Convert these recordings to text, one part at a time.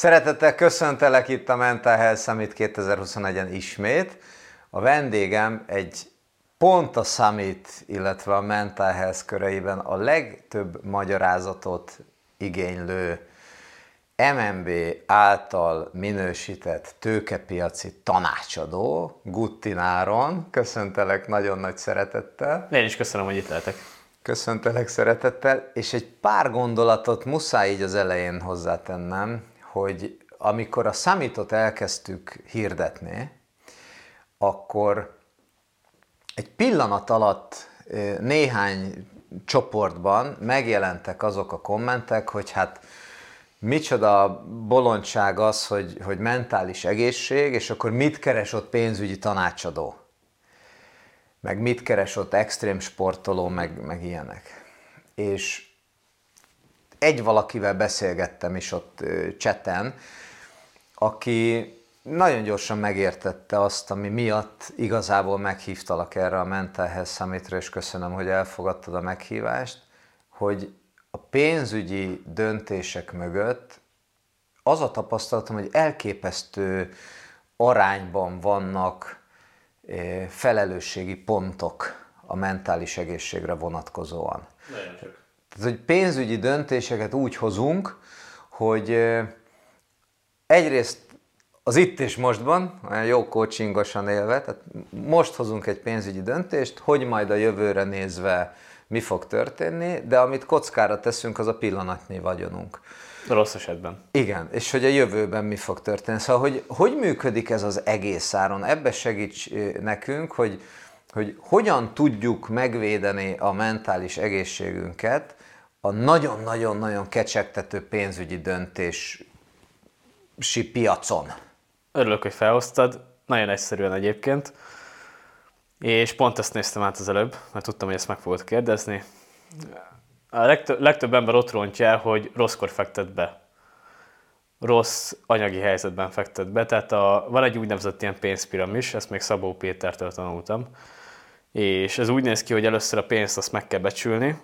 Szeretettel köszöntelek itt a Mental Health Summit 2021-en ismét. A vendégem egy pont a Summit, illetve a Mental Health köreiben a legtöbb magyarázatot igénylő MNB által minősített tőkepiaci tanácsadó, Guttináron. Köszöntelek nagyon nagy szeretettel. Én is köszönöm, hogy itt lehetek. Köszöntelek szeretettel, és egy pár gondolatot muszáj így az elején hozzátennem, hogy amikor a summitot elkezdtük hirdetni, akkor egy pillanat alatt néhány csoportban megjelentek azok a kommentek, hogy hát micsoda bolondság az, hogy, hogy mentális egészség, és akkor mit keres ott pénzügyi tanácsadó? Meg mit keres ott extrém sportoló, meg, meg ilyenek. És egy valakivel beszélgettem is ott cseten, aki nagyon gyorsan megértette azt, ami miatt igazából meghívtalak erre a Mental Health Summitre, és köszönöm, hogy elfogadtad a meghívást, hogy a pénzügyi döntések mögött az a tapasztalatom, hogy elképesztő arányban vannak felelősségi pontok a mentális egészségre vonatkozóan. Nagyon csak. Tehát, hogy pénzügyi döntéseket úgy hozunk, hogy egyrészt az itt és mostban, olyan jó coachingosan élve, tehát most hozunk egy pénzügyi döntést, hogy majd a jövőre nézve mi fog történni, de amit kockára teszünk, az a pillanatnyi vagyonunk. Rossz esetben. Igen, és hogy a jövőben mi fog történni. Szóval, hogy hogy működik ez az egész áron? Ebbe segíts nekünk, hogy, hogy hogyan tudjuk megvédeni a mentális egészségünket, a nagyon-nagyon-nagyon kecsegtető pénzügyi döntési piacon. Örülök, hogy felhoztad. Nagyon egyszerűen egyébként. És pont ezt néztem át az előbb, mert tudtam, hogy ezt meg fogod kérdezni. A legtöbb, legtöbb ember ott rontja el, hogy rosszkor fektet be. Rossz anyagi helyzetben fektet be. Tehát a, van egy úgynevezett ilyen pénzpiramis, ezt még Szabó Pétertől tanultam. És ez úgy néz ki, hogy először a pénzt azt meg kell becsülni,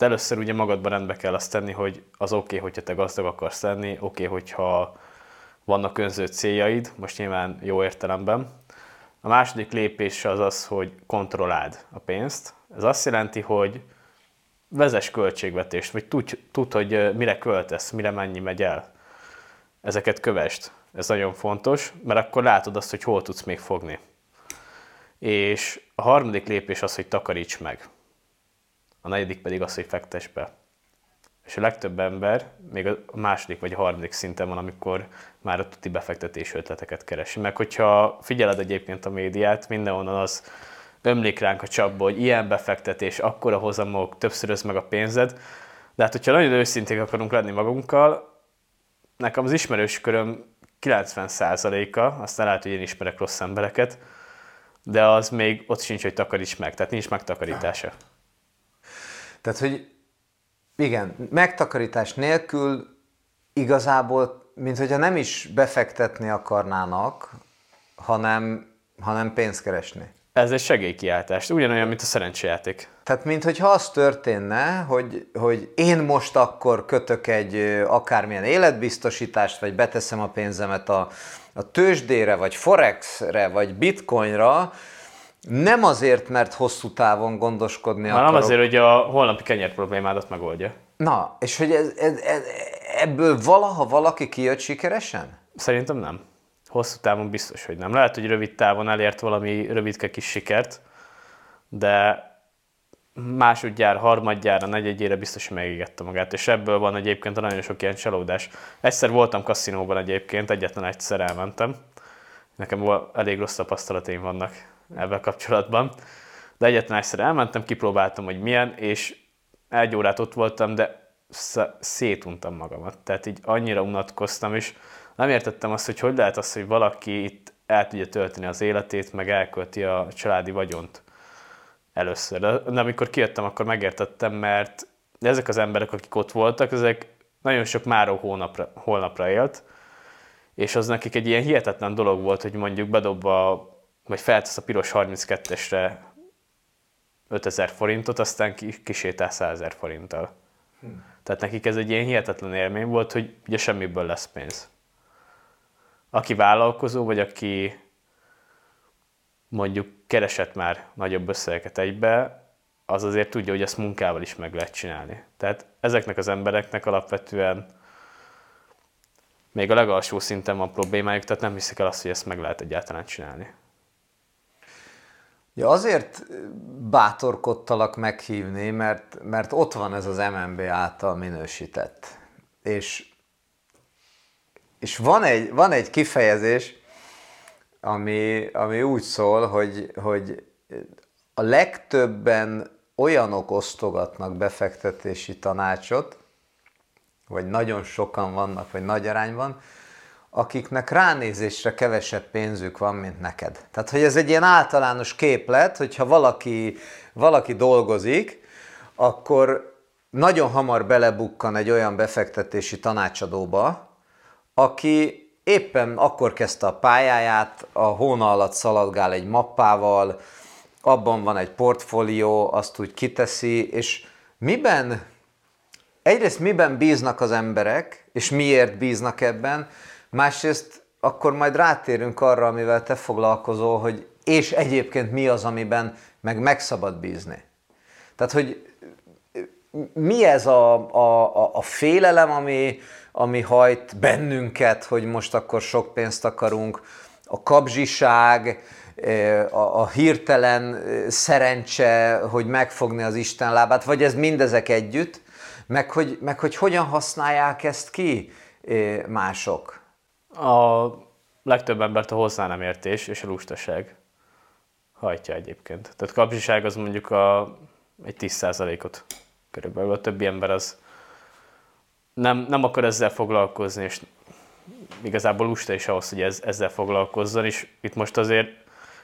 Hát először ugye magadban rendbe kell azt tenni, hogy az oké, okay, hogyha te gazdag akarsz lenni, oké, okay, hogyha vannak önző céljaid, most nyilván jó értelemben. A második lépés az az, hogy kontrolláld a pénzt. Ez azt jelenti, hogy vezes költségvetést, vagy tudj, tud, hogy mire költesz, mire mennyi megy el. Ezeket kövest. Ez nagyon fontos, mert akkor látod azt, hogy hol tudsz még fogni. És a harmadik lépés az, hogy takaríts meg a negyedik pedig az, hogy fektes be. És a legtöbb ember még a második vagy a harmadik szinten van, amikor már a tuti befektetési ötleteket keresi. Meg hogyha figyeled egyébként a médiát, mindenhonnan az ömlik ránk a csapba, hogy ilyen befektetés, akkora hozamok, többszöröz meg a pénzed. De hát, hogyha nagyon őszinték akarunk lenni magunkkal, nekem az ismerős köröm 90%-a, aztán lehet, hogy én ismerek rossz embereket, de az még ott sincs, hogy takaríts meg, tehát nincs megtakarítása. Tehát, hogy igen, megtakarítás nélkül igazából, mint hogyha nem is befektetni akarnának, hanem, hanem pénzt keresni. Ez egy segélykiáltás, ugyanolyan, mint a szerencsejáték. Tehát, mint hogyha az történne, hogy, hogy én most akkor kötök egy akármilyen életbiztosítást, vagy beteszem a pénzemet a, a tőzsdére, vagy forexre, vagy bitcoinra, nem azért, mert hosszú távon gondoskodni Már akarok. nem azért, hogy a holnapi kenyér problémádat megoldja. Na, és hogy ez, ez, ez, ebből valaha valaki kijött sikeresen? Szerintem nem. Hosszú távon biztos, hogy nem. Lehet, hogy rövid távon elért valami rövidke kis sikert, de másodjára, harmadjára, negyedjére biztos, hogy megégette magát, és ebből van egyébként nagyon sok ilyen csalódás. Egyszer voltam kaszinóban egyébként, egyetlen egyszer elmentem. Nekem elég rossz tapasztalataim vannak ebben kapcsolatban. De egyetlen egyszer elmentem, kipróbáltam, hogy milyen, és egy órát ott voltam, de szétuntam magamat. Tehát így annyira unatkoztam, és nem értettem azt, hogy hogy lehet az, hogy valaki itt el tudja tölteni az életét, meg elkölti a családi vagyont először. De amikor kijöttem, akkor megértettem, mert ezek az emberek, akik ott voltak, ezek nagyon sok máró hónapra, holnapra élt, és az nekik egy ilyen hihetetlen dolog volt, hogy mondjuk bedob a vagy feltesz a piros 32-esre 5000 forintot, aztán kisétál 100 ezer forinttal. Hm. Tehát nekik ez egy ilyen hihetetlen élmény volt, hogy ugye semmiből lesz pénz. Aki vállalkozó, vagy aki mondjuk keresett már nagyobb összegeket egybe, az azért tudja, hogy ezt munkával is meg lehet csinálni. Tehát ezeknek az embereknek alapvetően még a legalsó szinten van problémájuk, tehát nem hiszik el azt, hogy ezt meg lehet egyáltalán csinálni. Ja, azért bátorkodtalak meghívni, mert, mert ott van ez az MNB által minősített. És, és van, egy, van egy kifejezés, ami, ami úgy szól, hogy, hogy a legtöbben olyanok osztogatnak befektetési tanácsot, vagy nagyon sokan vannak, vagy nagy arányban, akiknek ránézésre kevesebb pénzük van, mint neked. Tehát, hogy ez egy ilyen általános képlet, hogyha valaki, valaki dolgozik, akkor nagyon hamar belebukkan egy olyan befektetési tanácsadóba, aki éppen akkor kezdte a pályáját, a hóna alatt szaladgál egy mappával, abban van egy portfólió, azt úgy kiteszi, és miben, egyrészt miben bíznak az emberek, és miért bíznak ebben, másrészt akkor majd rátérünk arra, amivel te foglalkozol, hogy és egyébként mi az, amiben meg megszabad bízni. Tehát, hogy mi ez a, a, a félelem, ami, ami hajt bennünket, hogy most akkor sok pénzt akarunk, a kabzsiság, a, a hirtelen szerencse, hogy megfogni az Isten lábát, vagy ez mindezek együtt, meg hogy, meg hogy hogyan használják ezt ki mások? A legtöbb embert a hozzá nem értés és a lustaság hajtja egyébként. Tehát kapzsiság az mondjuk a, egy 10%-ot körülbelül. A többi ember az nem, nem akar ezzel foglalkozni, és igazából lusta is ahhoz, hogy ez, ezzel foglalkozzon, és itt most azért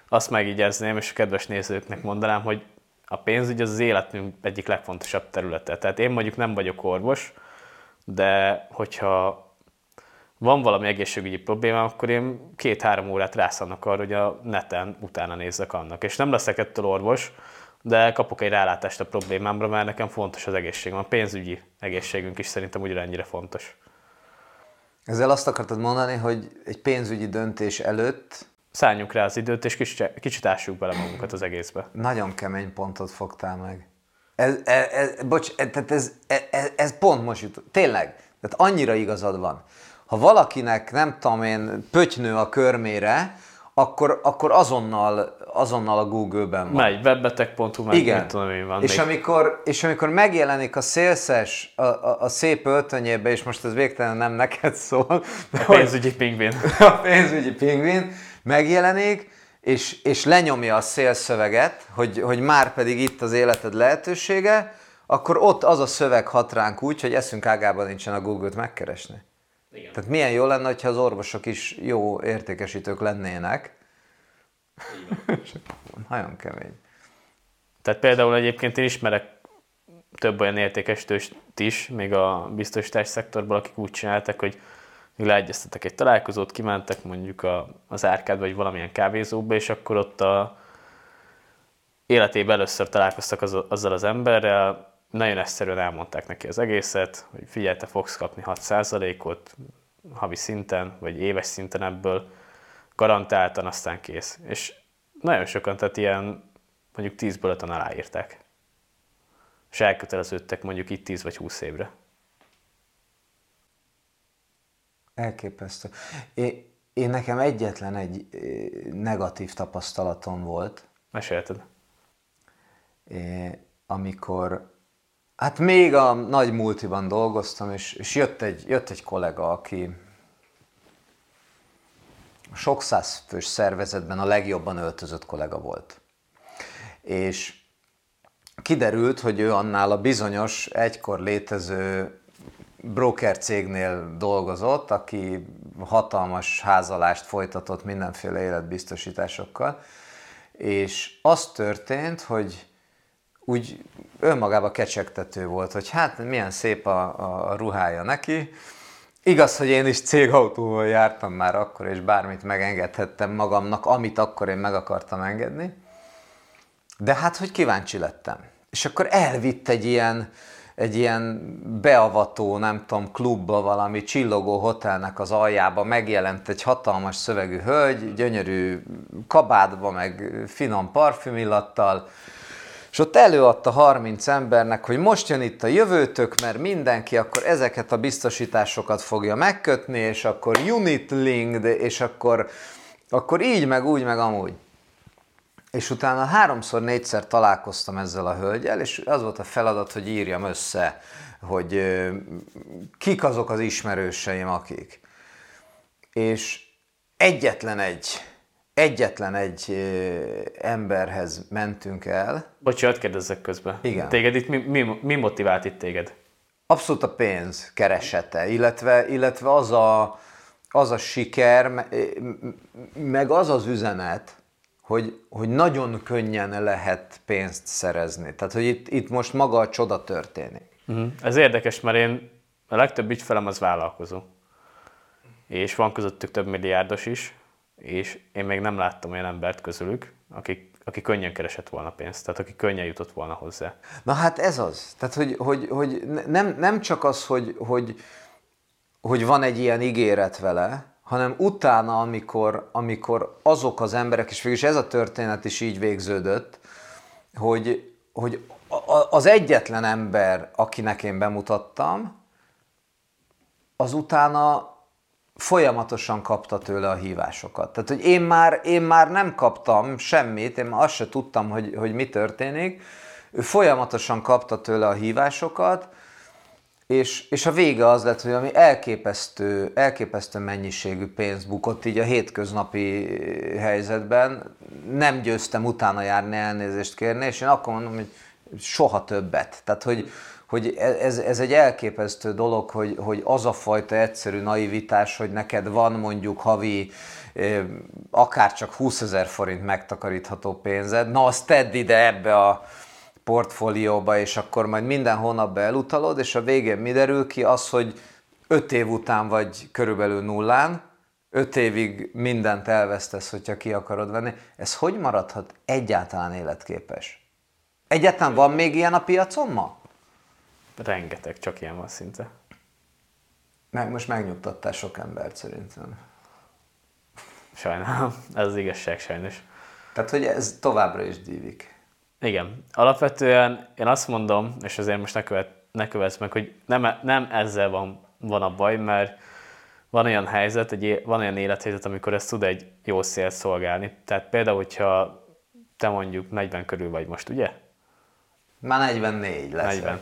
azt megígyezném, és a kedves nézőknek mondanám, hogy a pénzügy az az életünk egyik legfontosabb területe. Tehát én mondjuk nem vagyok orvos, de hogyha van valami egészségügyi problémám, akkor én két-három órát rászannak arra, hogy a neten utána nézzek annak. És nem leszek ettől orvos, de kapok egy rálátást a problémámra, mert nekem fontos az egészségem. A pénzügyi egészségünk is szerintem ugyanennyire fontos. Ezzel azt akartad mondani, hogy egy pénzügyi döntés előtt szálljunk rá az időt, és kicsit, kicsit ássuk bele magunkat az egészbe. Nagyon kemény pontot fogtál meg. Ez, ez, ez, bocs, ez, ez, ez, ez pont most jut. Tényleg, tehát annyira igazad van. Ha valakinek, nem tudom én, pötynő a körmére, akkor, akkor azonnal, azonnal a Google-ben van. Megy, webbeteg.hu, meg Igen. tudom én van és amikor, és amikor megjelenik a szélszes a, a, a szép öltönyébe, és most ez végtelen nem neked szól. A pénzügyi pingvin. A pénzügyi pingvin megjelenik, és, és lenyomja a szélszöveget, hogy, hogy már pedig itt az életed lehetősége, akkor ott az a szöveg hat ránk úgy, hogy eszünk ágában nincsen a Google-t megkeresni. Igen. Tehát milyen jó lenne, ha az orvosok is jó értékesítők lennének. Nagyon kemény. Tehát például egyébként én ismerek több olyan értékesítőst is, még a biztosítás szektorból, akik úgy csináltak, hogy leegyeztetek egy találkozót, kimentek mondjuk a, az árkád vagy valamilyen kávézóba, és akkor ott a életében először találkoztak az, azzal az emberrel, nagyon egyszerűen elmondták neki az egészet, hogy figyelj, te fogsz kapni 6%-ot havi szinten, vagy éves szinten ebből, garantáltan, aztán kész. És nagyon sokan, tehát ilyen mondjuk 10-ből 5 aláírták. És elköteleződtek mondjuk itt 10 vagy 20 évre. Elképesztő. Én, én nekem egyetlen egy negatív tapasztalatom volt. Mesélted. É, amikor, hát még a nagy multiban dolgoztam, és, és jött, egy, jött egy kollega, aki sok száz fős szervezetben a legjobban öltözött kollega volt. És kiderült, hogy ő annál a bizonyos, egykor létező broker cégnél dolgozott, aki hatalmas házalást folytatott mindenféle életbiztosításokkal, és az történt, hogy úgy önmagában kecsegtető volt, hogy hát milyen szép a, a ruhája neki. Igaz, hogy én is cégautóval jártam már akkor, és bármit megengedhettem magamnak, amit akkor én meg akartam engedni. De hát, hogy kíváncsi lettem. És akkor elvitt egy ilyen, egy ilyen beavató, nem tudom, klubba valami csillogó hotelnek az aljába megjelent egy hatalmas szövegű hölgy, gyönyörű kabátba, meg finom parfümillattal, és ott előadta 30 embernek, hogy most jön itt a jövőtök, mert mindenki akkor ezeket a biztosításokat fogja megkötni, és akkor unit linked, és akkor, akkor így, meg úgy, meg amúgy. És utána háromszor, négyszer találkoztam ezzel a hölgyel, és az volt a feladat, hogy írjam össze, hogy kik azok az ismerőseim, akik. És egyetlen egy, egyetlen egy emberhez mentünk el. Bocsánat, kérdezzek közben. Igen. Téged itt mi, mi, mi motivált itt téged? Abszolút a pénz keresete, illetve, illetve az, a, az a siker, meg az az üzenet, hogy, hogy nagyon könnyen lehet pénzt szerezni. Tehát, hogy itt, itt most maga a csoda történik. Uh-huh. Ez érdekes, mert én a legtöbb ügyfelem az vállalkozó. És van közöttük több milliárdos is, és én még nem láttam olyan embert közülük, aki, aki könnyen keresett volna pénzt, tehát aki könnyen jutott volna hozzá. Na hát ez az. Tehát, hogy, hogy, hogy nem, nem csak az, hogy, hogy, hogy van egy ilyen ígéret vele, hanem utána, amikor, amikor azok az emberek, és végülis ez a történet is így végződött, hogy, hogy az egyetlen ember, akinek én bemutattam, az utána folyamatosan kapta tőle a hívásokat. Tehát, hogy én már, én már nem kaptam semmit, én azt se tudtam, hogy, hogy mi történik. Ő folyamatosan kapta tőle a hívásokat, és, és a vége az lett, hogy ami elképesztő, elképesztő mennyiségű pénz bukott így a hétköznapi helyzetben, nem győztem utána járni, elnézést kérni, és én akkor mondom, hogy soha többet. Tehát, hogy, hogy ez, ez egy elképesztő dolog, hogy, hogy az a fajta egyszerű naivitás, hogy neked van mondjuk havi akár csak 20 ezer forint megtakarítható pénzed, na azt tedd ide ebbe a portfólióba, és akkor majd minden hónapban elutalod, és a végén mi derül ki? Az, hogy öt év után vagy körülbelül nullán, öt évig mindent elvesztesz, hogyha ki akarod venni. Ez hogy maradhat egyáltalán életképes? Egyáltalán van még ilyen a piacon ma? Rengeteg, csak ilyen van szinte. Meg most megnyugtattál sok embert szerintem. Sajnálom, ez az igazság sajnos. Tehát, hogy ez továbbra is dívik. Igen. Alapvetően én azt mondom, és azért most ne, követ, ne követsz meg, hogy nem, nem ezzel van, van a baj, mert van olyan helyzet, egy, van olyan élethelyzet, amikor ez tud egy jó szél szolgálni. Tehát például, hogyha te mondjuk 40 körül vagy most, ugye? Már 44 lesz. 40.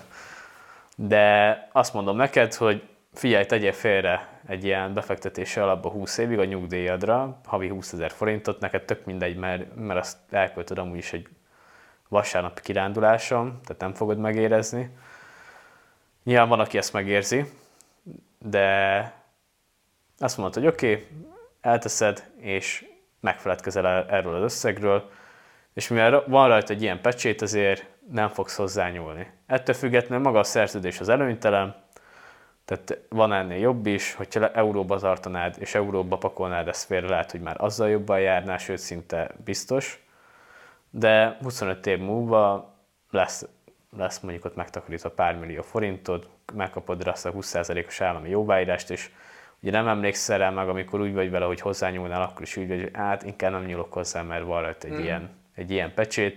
De azt mondom neked, hogy figyelj, tegyél félre egy ilyen befektetési alapba 20 évig a nyugdíjadra, havi 20 ezer forintot, neked tök mindegy, mert, mert azt elköltöd amúgy is egy vasárnapi kirándulásom, tehát nem fogod megérezni. Nyilván van, aki ezt megérzi, de azt mondod, hogy oké, okay, elteszed, és megfeledkezel erről az összegről, és mivel van rajta egy ilyen pecsét, azért nem fogsz hozzányúlni. Ettől függetlenül maga a szerződés az előnytelen, tehát van ennél jobb is, hogyha euróba tartanád és euróba pakolnád ezt félre, lehet, hogy már azzal jobban járnál, sőt szinte biztos de 25 év múlva lesz, lesz mondjuk ott megtakarítva pár millió forintod, megkapod rá azt a 20%-os állami jóváírást, és ugye nem emlékszel rá meg, amikor úgy vagy vele, hogy hozzányúlnál, akkor is úgy vagy, hogy hát inkább nem nyúlok hozzá, mert van rajta egy, mm. ilyen, egy ilyen pecsét.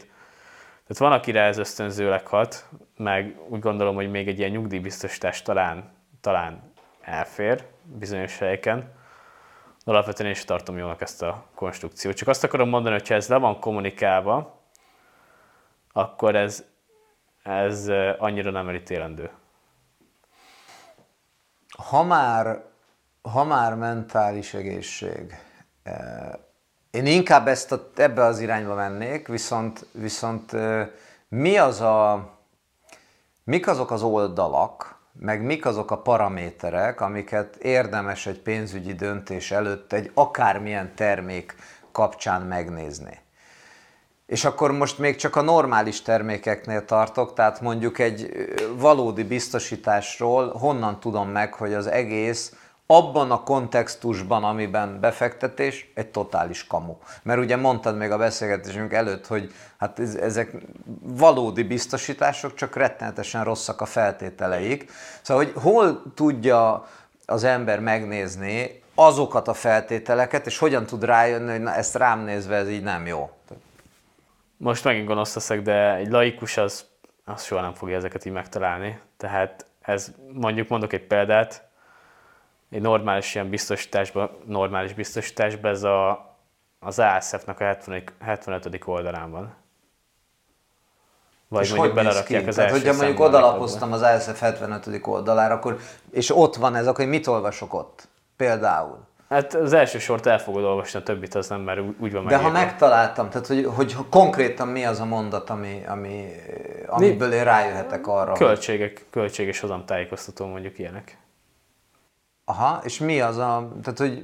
Tehát van, akire ez ösztönzőleg hat, meg úgy gondolom, hogy még egy ilyen nyugdíjbiztosítás talán, talán elfér bizonyos helyeken, de alapvetően én is tartom jónak ezt a konstrukciót. Csak azt akarom mondani, hogy ha ez le van kommunikálva, akkor ez, ez annyira nem elítélendő. Ha már, ha már mentális egészség, én inkább ezt a, ebbe az irányba mennék, viszont, viszont mi az a, mik azok az oldalak, meg mik azok a paraméterek, amiket érdemes egy pénzügyi döntés előtt egy akármilyen termék kapcsán megnézni. És akkor most még csak a normális termékeknél tartok, tehát mondjuk egy valódi biztosításról honnan tudom meg, hogy az egész abban a kontextusban, amiben befektetés, egy totális kamu. Mert ugye mondtad még a beszélgetésünk előtt, hogy hát ezek valódi biztosítások, csak rettenetesen rosszak a feltételeik. Szóval, hogy hol tudja az ember megnézni azokat a feltételeket, és hogyan tud rájönni, hogy na, ezt rám nézve ez így nem jó. Most megint gonosz de egy laikus az, az soha nem fogja ezeket így megtalálni. Tehát ez, mondjuk mondok egy példát, egy normális ilyen biztosításban, normális biztosításban ez a, az ASF-nak a 70, 75. oldalán van. Vagy és mondjuk belerakják az Tehát, hogyha mondjuk odalapoztam az ASF 75. oldalára, akkor, és ott van ez, akkor mit olvasok ott? Például. Hát az első sort el fogod olvasni, a többit az nem, mert úgy van De ha megtaláltam, tehát hogy, hogy konkrétan mi az a mondat, ami, ami, amiből én rájöhetek arra? Költségek, hogy... költség és hozamtájékoztató mondjuk ilyenek. Aha, és mi az a, tehát hogy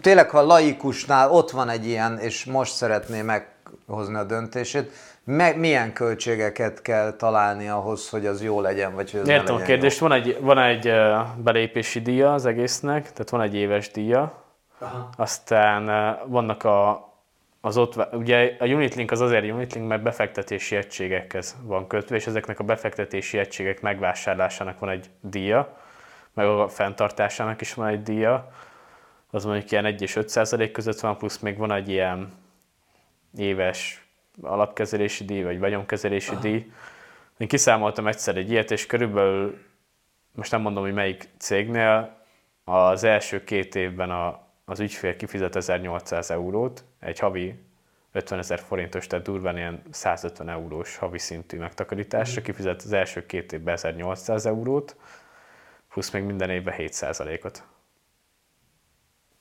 tényleg ha a laikusnál ott van egy ilyen, és most szeretné meghozni a döntését, me, milyen költségeket kell találni ahhoz, hogy az jó legyen, vagy hogy az Értem a kérdést, van egy, van egy belépési díja az egésznek, tehát van egy éves díja, Aha. aztán vannak a, az ott, ugye a Unitlink az azért Unitlink, mert befektetési egységekhez van kötve, és ezeknek a befektetési egységek megvásárlásának van egy díja, meg a fenntartásának is van egy díja, az mondjuk ilyen 1 és 5 százalék között van, plusz még van egy ilyen éves alapkezelési díj, vagy vagyonkezelési Aha. díj. Én kiszámoltam egyszer egy ilyet, és körülbelül, most nem mondom, hogy melyik cégnél, az első két évben a, az ügyfél kifizet 1800 eurót, egy havi 50 ezer forintos, tehát durván ilyen 150 eurós havi szintű megtakarításra, mhm. kifizet az első két évben 1800 eurót, plusz még minden évben 7%-ot.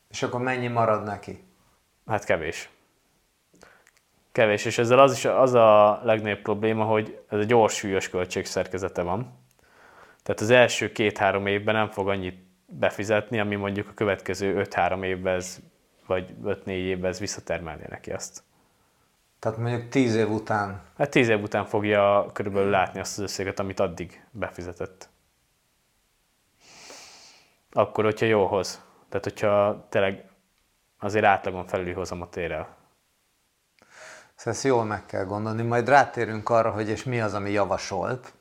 És akkor mennyi marad neki? Hát kevés. Kevés, és ezzel az is az a legnagyobb probléma, hogy ez egy gyors, súlyos költségszerkezete van. Tehát az első két-három évben nem fog annyit befizetni, ami mondjuk a következő 5-3 évben ez, vagy 5-4 évben ez visszatermelné neki azt. Tehát mondjuk 10 év után? Hát 10 év után fogja körülbelül látni azt az összeget, amit addig befizetett akkor, hogyha jó hoz. Tehát, hogyha tényleg azért átlagon felüli hozamot ér el. Szóval ezt jól meg kell gondolni, majd rátérünk arra, hogy és mi az, ami javasolt.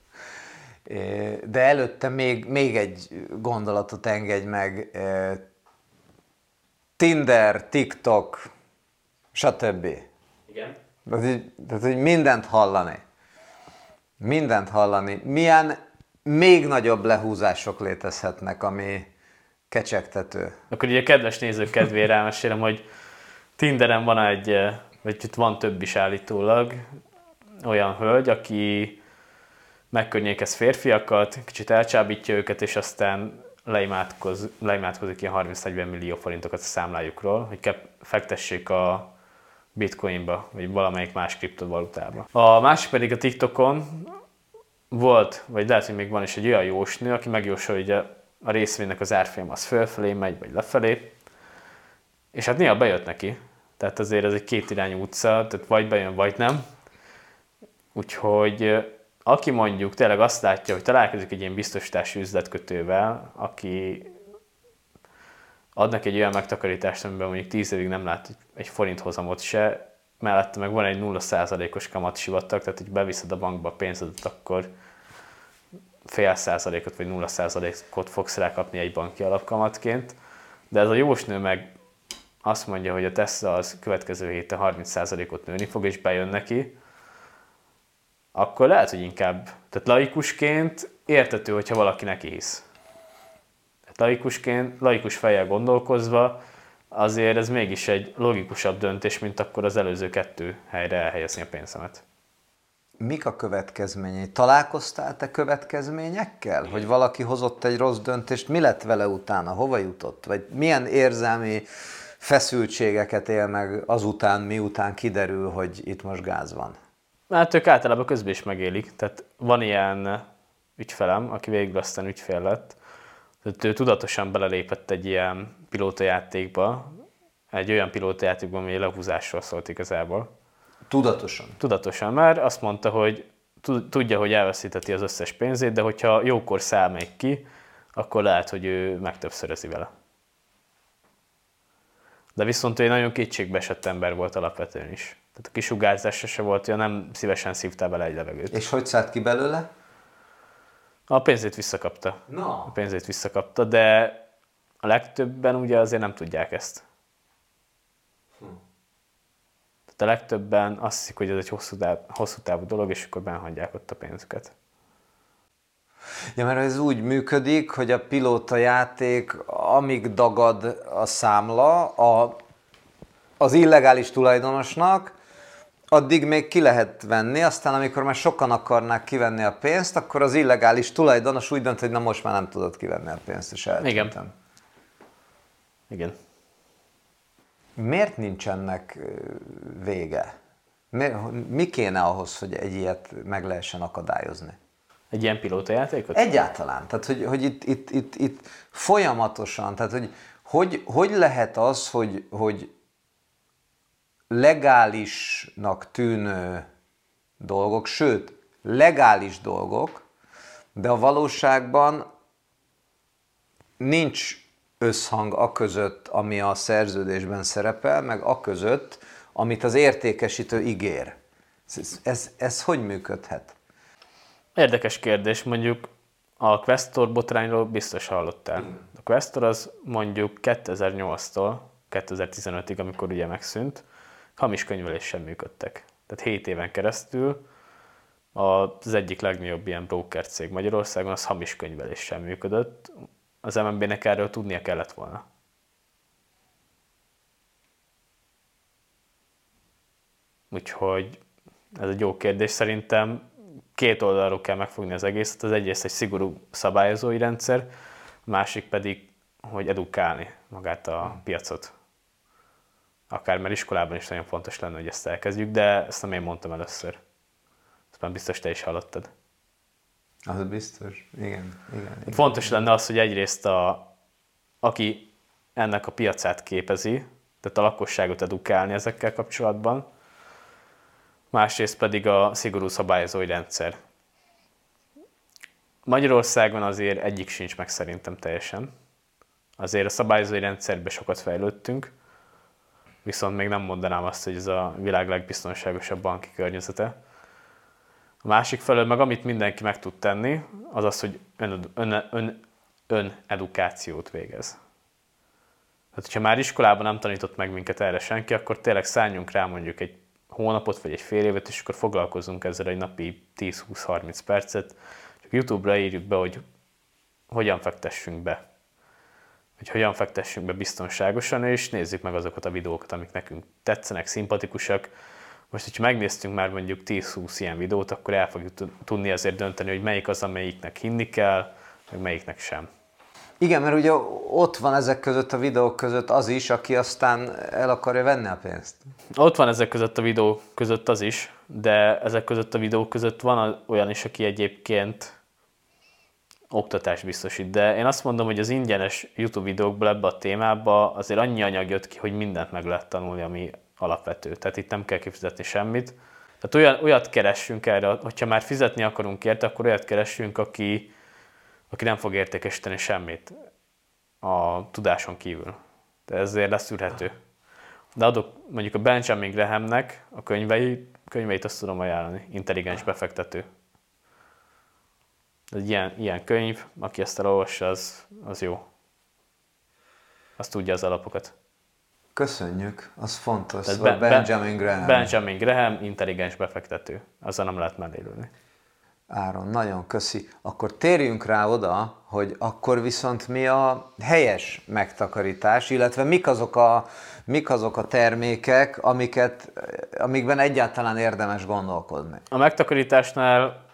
De előtte még, még egy gondolatot engedj meg. Tinder, TikTok, stb. Igen. Tehát, tehát, hogy mindent hallani. Mindent hallani. Milyen még nagyobb lehúzások létezhetnek, ami, kecsegtető. Akkor ugye a kedves nézők kedvére elmesélem, hogy Tinderen van egy, eh, vagy itt van több is állítólag, olyan hölgy, aki megkörnyékez férfiakat, kicsit elcsábítja őket, és aztán leimádkoz, leimádkozik ilyen 30-40 millió forintokat a számlájukról, hogy fektessék a bitcoinba, vagy valamelyik más kriptovalutába. A másik pedig a TikTokon volt, vagy lehet, hogy még van is egy olyan jósnő, aki megjósolja, hogy a részvénynek az árfolyam az fölfelé megy, vagy lefelé, és hát néha bejött neki, tehát azért ez egy kétirányú utca, tehát vagy bejön, vagy nem. Úgyhogy aki mondjuk tényleg azt látja, hogy találkozik egy ilyen biztosítási üzletkötővel, aki ad neki egy olyan megtakarítást, amiben mondjuk 10 évig nem lát egy forint hozamot se, mellette meg van egy 0%-os kamat sivatag, tehát hogy beviszed a bankba a pénzedet, akkor fél százalékot vagy nulla százalékot fogsz rákapni egy banki alapkamatként, de ez a jósnő meg azt mondja, hogy a Tesla az következő héten 30 százalékot nőni fog, és bejön neki, akkor lehet, hogy inkább, tehát laikusként értető, hogyha valaki neki hisz. Tehát laikusként, laikus fejjel gondolkozva, azért ez mégis egy logikusabb döntés, mint akkor az előző kettő helyre elhelyezni a pénzemet mik a következményei? Találkoztál te következményekkel? Hogy valaki hozott egy rossz döntést, mi lett vele utána, hova jutott? Vagy milyen érzelmi feszültségeket él meg azután, miután kiderül, hogy itt most gáz van? Hát ők általában közben is megélik. Tehát van ilyen ügyfelem, aki végül aztán ügyfél lett, tehát ő tudatosan belelépett egy ilyen pilótajátékba, egy olyan pilótajátékba, ami lehúzásról szólt igazából Tudatosan. Tudatosan, mert azt mondta, hogy tudja, hogy elveszíteti az összes pénzét, de hogyha jókor száll még ki, akkor lehet, hogy ő megtöbbszörözi vele. De viszont ő egy nagyon kétségbeesett ember volt alapvetően is. Tehát a kisugárzása se volt, olyan nem szívesen szívtál bele egy levegőt. És hogy szállt ki belőle? A pénzét visszakapta. Na. A pénzét visszakapta, de a legtöbben ugye azért nem tudják ezt. Hm. Tehát a legtöbben azt hiszik, hogy ez egy hosszú, táv, hosszú távú dolog, és akkor benhagyják ott a pénzüket. Ja, mert ez úgy működik, hogy a pilóta játék, amíg dagad a számla a, az illegális tulajdonosnak, addig még ki lehet venni, aztán amikor már sokan akarnák kivenni a pénzt, akkor az illegális tulajdonos úgy dönt, hogy na most már nem tudod kivenni a pénzt, és eltűntem. Igen. Igen. Miért nincs ennek ö, vége? Mi, mi kéne ahhoz, hogy egy ilyet meg lehessen akadályozni? Egy ilyen pilótajátékot? Egyáltalán. Tehát, hogy, hogy itt, itt, itt, itt folyamatosan, tehát, hogy, hogy hogy lehet az, hogy, hogy legálisnak tűnő dolgok, sőt, legális dolgok, de a valóságban nincs összhang a között, ami a szerződésben szerepel, meg a között, amit az értékesítő ígér. Ez, ez, ez hogy működhet? Érdekes kérdés, mondjuk a Questor botrányról biztos hallottál. A Questor az mondjuk 2008-tól 2015-ig, amikor ugye megszűnt, hamis könyveléssel működtek. Tehát 7 éven keresztül az egyik legnagyobb ilyen broker cég Magyarországon az hamis könyveléssel működött. Az MNB-nek erről tudnia kellett volna. Úgyhogy ez egy jó kérdés. Szerintem két oldalról kell megfogni az egészet. Az egyrészt egy szigorú szabályozói rendszer, a másik pedig, hogy edukálni magát a piacot. Akár mert iskolában is nagyon fontos lenne, hogy ezt elkezdjük, de ezt nem én mondtam először. Ezt már biztos te is hallottad. Az biztos. Igen, igen. igen. Fontos lenne az, hogy egyrészt a, aki ennek a piacát képezi, tehát a lakosságot edukálni ezekkel kapcsolatban, másrészt pedig a szigorú szabályozói rendszer. Magyarországon azért egyik sincs meg szerintem teljesen. Azért a szabályozói rendszerben sokat fejlődtünk, viszont még nem mondanám azt, hogy ez a világ legbiztonságosabb banki környezete. A másik felől meg amit mindenki meg tud tenni, az az, hogy ön, ön, ön, ön edukációt végez. Tehát, hogyha már iskolában nem tanított meg minket erre senki, akkor tényleg szálljunk rá mondjuk egy hónapot, vagy egy fél évet, és akkor foglalkozunk ezzel egy napi 10-20-30 percet. Csak YouTube-ra írjuk be, hogy hogyan fektessünk be. Hogy hogyan fektessünk be biztonságosan, és nézzük meg azokat a videókat, amik nekünk tetszenek, szimpatikusak. Most, hogyha megnéztünk már mondjuk 10-20 ilyen videót, akkor el fogjuk tudni azért dönteni, hogy melyik az, amelyiknek hinni kell, meg melyiknek sem. Igen, mert ugye ott van ezek között a videók között az is, aki aztán el akarja venni a pénzt. Ott van ezek között a videók között az is, de ezek között a videók között van olyan is, aki egyébként oktatást biztosít. De én azt mondom, hogy az ingyenes YouTube videókból ebbe a témába azért annyi anyag jött ki, hogy mindent meg lehet tanulni, ami alapvető. Tehát itt nem kell kifizetni semmit. Tehát olyan, olyat keressünk erre, hogyha már fizetni akarunk érte, akkor olyat keressünk, aki, aki nem fog értékesíteni semmit a tudáson kívül. De ezért leszűrhető. De adok mondjuk a Benjamin Grahamnek a könyvei, könyveit azt tudom ajánlani, intelligens befektető. Egy ilyen, ilyen könyv, aki ezt elolvassa, az, az jó. Azt tudja az alapokat. Köszönjük, az fontos. Tehát Ben- Benjamin Graham. Benjamin Graham, intelligens befektető. Azzal nem lehet mellélőni. Áron, nagyon köszi. Akkor térjünk rá oda, hogy akkor viszont mi a helyes megtakarítás, illetve mik azok a, mik azok a termékek, amiket, amikben egyáltalán érdemes gondolkodni. A megtakarításnál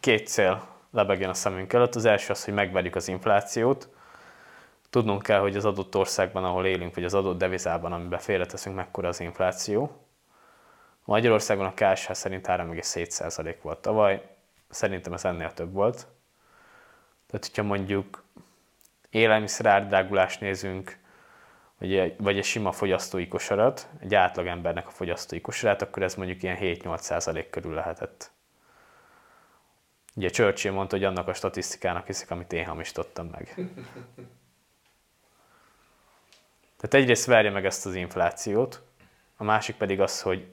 két cél lebegjen a szemünk előtt. Az első az, hogy megverjük az inflációt. Tudnunk kell, hogy az adott országban, ahol élünk, vagy az adott devizában, amiben félreteszünk, mekkora az infláció. Magyarországon a KSH szerint 3,7% volt tavaly, szerintem ez ennél több volt. Tehát, hogyha mondjuk élelmiszer árdrágulást nézünk, vagy egy, vagy egy sima fogyasztói kosarat, egy átlagembernek a fogyasztói kosarát, akkor ez mondjuk ilyen 7-8% körül lehetett. Ugye Churchill mondta, hogy annak a statisztikának hiszik, amit én hamisítottam meg. Tehát egyrészt verje meg ezt az inflációt, a másik pedig az, hogy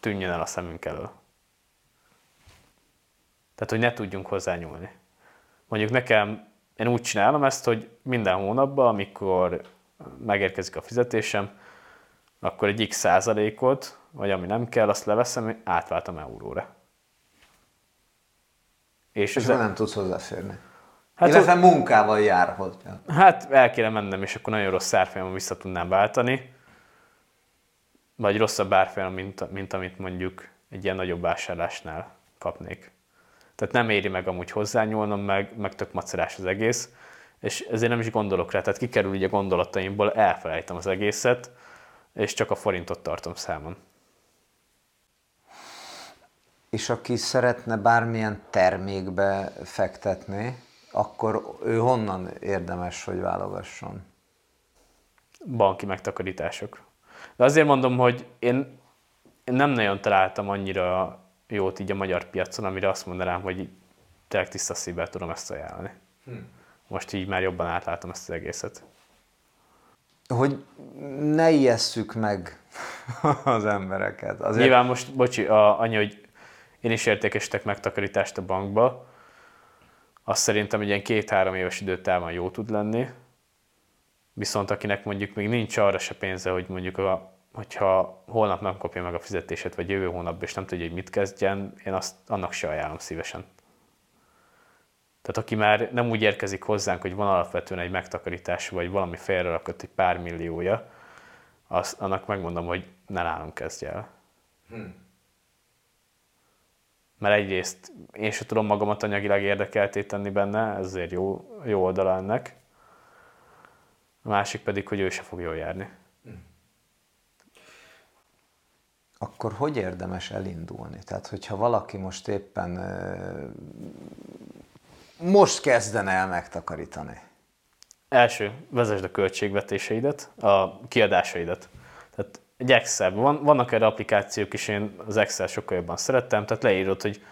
tűnjön el a szemünk elől. Tehát, hogy ne tudjunk hozzányúlni. Mondjuk nekem, én úgy csinálom ezt, hogy minden hónapban, amikor megérkezik a fizetésem, akkor egy x százalékot, vagy ami nem kell, azt leveszem, átváltam euróra. És, és ez nem tudsz hozzáférni. Hát Illetve ott, munkával jár hozzá. Hát el kéne mennem, és akkor nagyon rossz árfolyamon vissza tudnám váltani. Vagy rosszabb árfolyam, mint, mint amit mondjuk egy ilyen nagyobb vásárlásnál kapnék. Tehát nem éri meg amúgy hozzányúlnom, meg, meg tök macerás az egész, és ezért nem is gondolok rá, tehát kikerül így a gondolataimból, elfelejtem az egészet, és csak a forintot tartom számon. És aki szeretne bármilyen termékbe fektetni, akkor ő honnan érdemes, hogy válogasson? Banki megtakarítások. De azért mondom, hogy én, én nem nagyon találtam annyira jót így a magyar piacon, amire azt mondanám, hogy tényleg tiszta szívvel tudom ezt ajánlani. Hm. Most így már jobban átlátom ezt az egészet. Hogy ne ijesszük meg az embereket. Azért... Nyilván most, bocsi, a, annyi, hogy én is értékesítek megtakarítást a bankba, azt szerintem egy ilyen két-három éves időtávon jó tud lenni, viszont akinek mondjuk még nincs arra se pénze, hogy mondjuk a, hogyha holnap nem kapja meg a fizetését, vagy jövő hónapban, és nem tudja, hogy mit kezdjen, én azt annak se ajánlom szívesen. Tehát aki már nem úgy érkezik hozzánk, hogy van alapvetően egy megtakarítás, vagy valami félrerakott egy pár milliója, azt, annak megmondom, hogy ne nálunk kezdje el. Hmm mert egyrészt én sem tudom magamat anyagilag érdekelté tenni benne, ez azért jó, jó oldala ennek. A másik pedig, hogy ő se fog jól járni. Akkor hogy érdemes elindulni? Tehát, hogyha valaki most éppen most kezdene el megtakarítani? Első, vezesd a költségvetéseidet, a kiadásaidat. Tehát egy Excel. Van, vannak erre applikációk is, én az Excel sokkal jobban szerettem, tehát leírod, hogy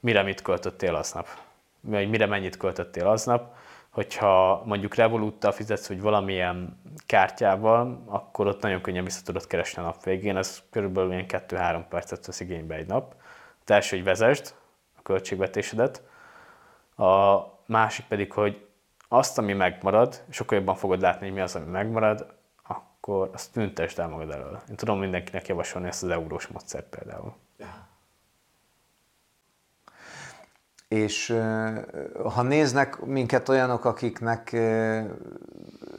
mire mit költöttél aznap, vagy mire mennyit költöttél aznap. Hogyha mondjuk Revoluttal fizetsz, hogy valamilyen kártyával, akkor ott nagyon könnyen vissza tudod keresni a nap végén, ez körülbelül ilyen 2-3 percet vesz igénybe egy nap. Az első, hogy vezesd a költségvetésedet, a másik pedig, hogy azt, ami megmarad, sokkal jobban fogod látni, hogy mi az, ami megmarad, akkor azt tüntesd el magad elől. Én tudom mindenkinek javasolni ezt az eurós módszert például. És ha néznek minket olyanok, akiknek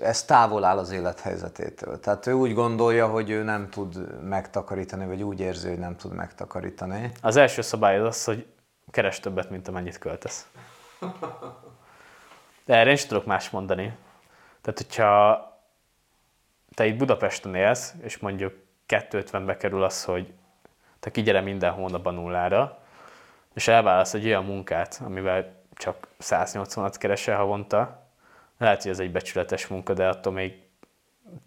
ez távol áll az élethelyzetétől, tehát ő úgy gondolja, hogy ő nem tud megtakarítani, vagy úgy érzi, hogy nem tud megtakarítani. Az első szabály az az, hogy keres többet, mint amennyit költesz. De erre én is tudok más mondani. Tehát, hogyha te itt Budapesten élsz, és mondjuk 250-be kerül az, hogy te kigyere minden hónapban nullára, és elválasz egy olyan munkát, amivel csak 180-at keresel havonta, lehet, hogy ez egy becsületes munka, de attól még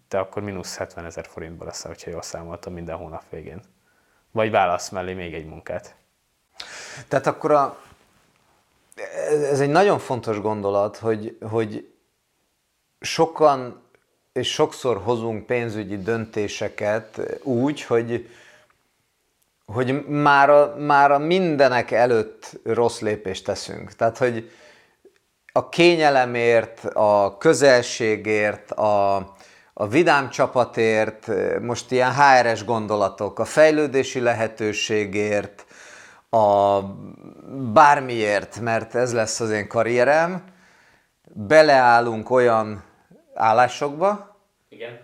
te akkor mínusz 70 ezer forintba leszel, hogyha jól számoltam minden hónap végén. Vagy válasz mellé még egy munkát. Tehát akkor a, ez egy nagyon fontos gondolat, hogy, hogy sokan és sokszor hozunk pénzügyi döntéseket úgy, hogy, hogy már a, már a mindenek előtt rossz lépést teszünk. Tehát, hogy a kényelemért, a közelségért, a, a vidám csapatért, most ilyen HRS gondolatok, a fejlődési lehetőségért, a bármiért, mert ez lesz az én karrierem, beleállunk olyan állásokba, Igen.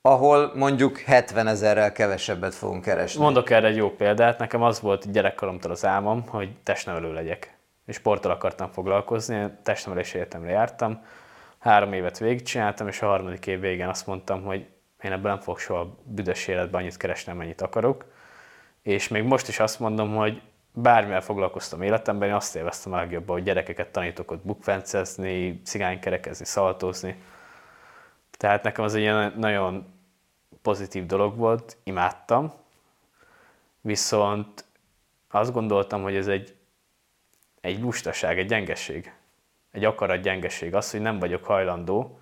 ahol mondjuk 70 ezerrel kevesebbet fogunk keresni. Mondok erre egy jó példát. Nekem az volt gyerekkoromtól az álmom, hogy testnevelő legyek. És sporttal akartam foglalkozni, testnevelési egyetemre jártam. Három évet végigcsináltam, és a harmadik év végén azt mondtam, hogy én ebből nem fogok soha büdös életben annyit keresni, amennyit akarok. És még most is azt mondom, hogy bármivel foglalkoztam életemben, én azt élveztem a legjobban, hogy gyerekeket tanítok ott bukfencezni, cigánykerekezni, szaltózni tehát nekem az egy ilyen nagyon pozitív dolog volt, imádtam, viszont azt gondoltam, hogy ez egy, egy lustaság, egy gyengeség, egy akarat gyengeség, az, hogy nem vagyok hajlandó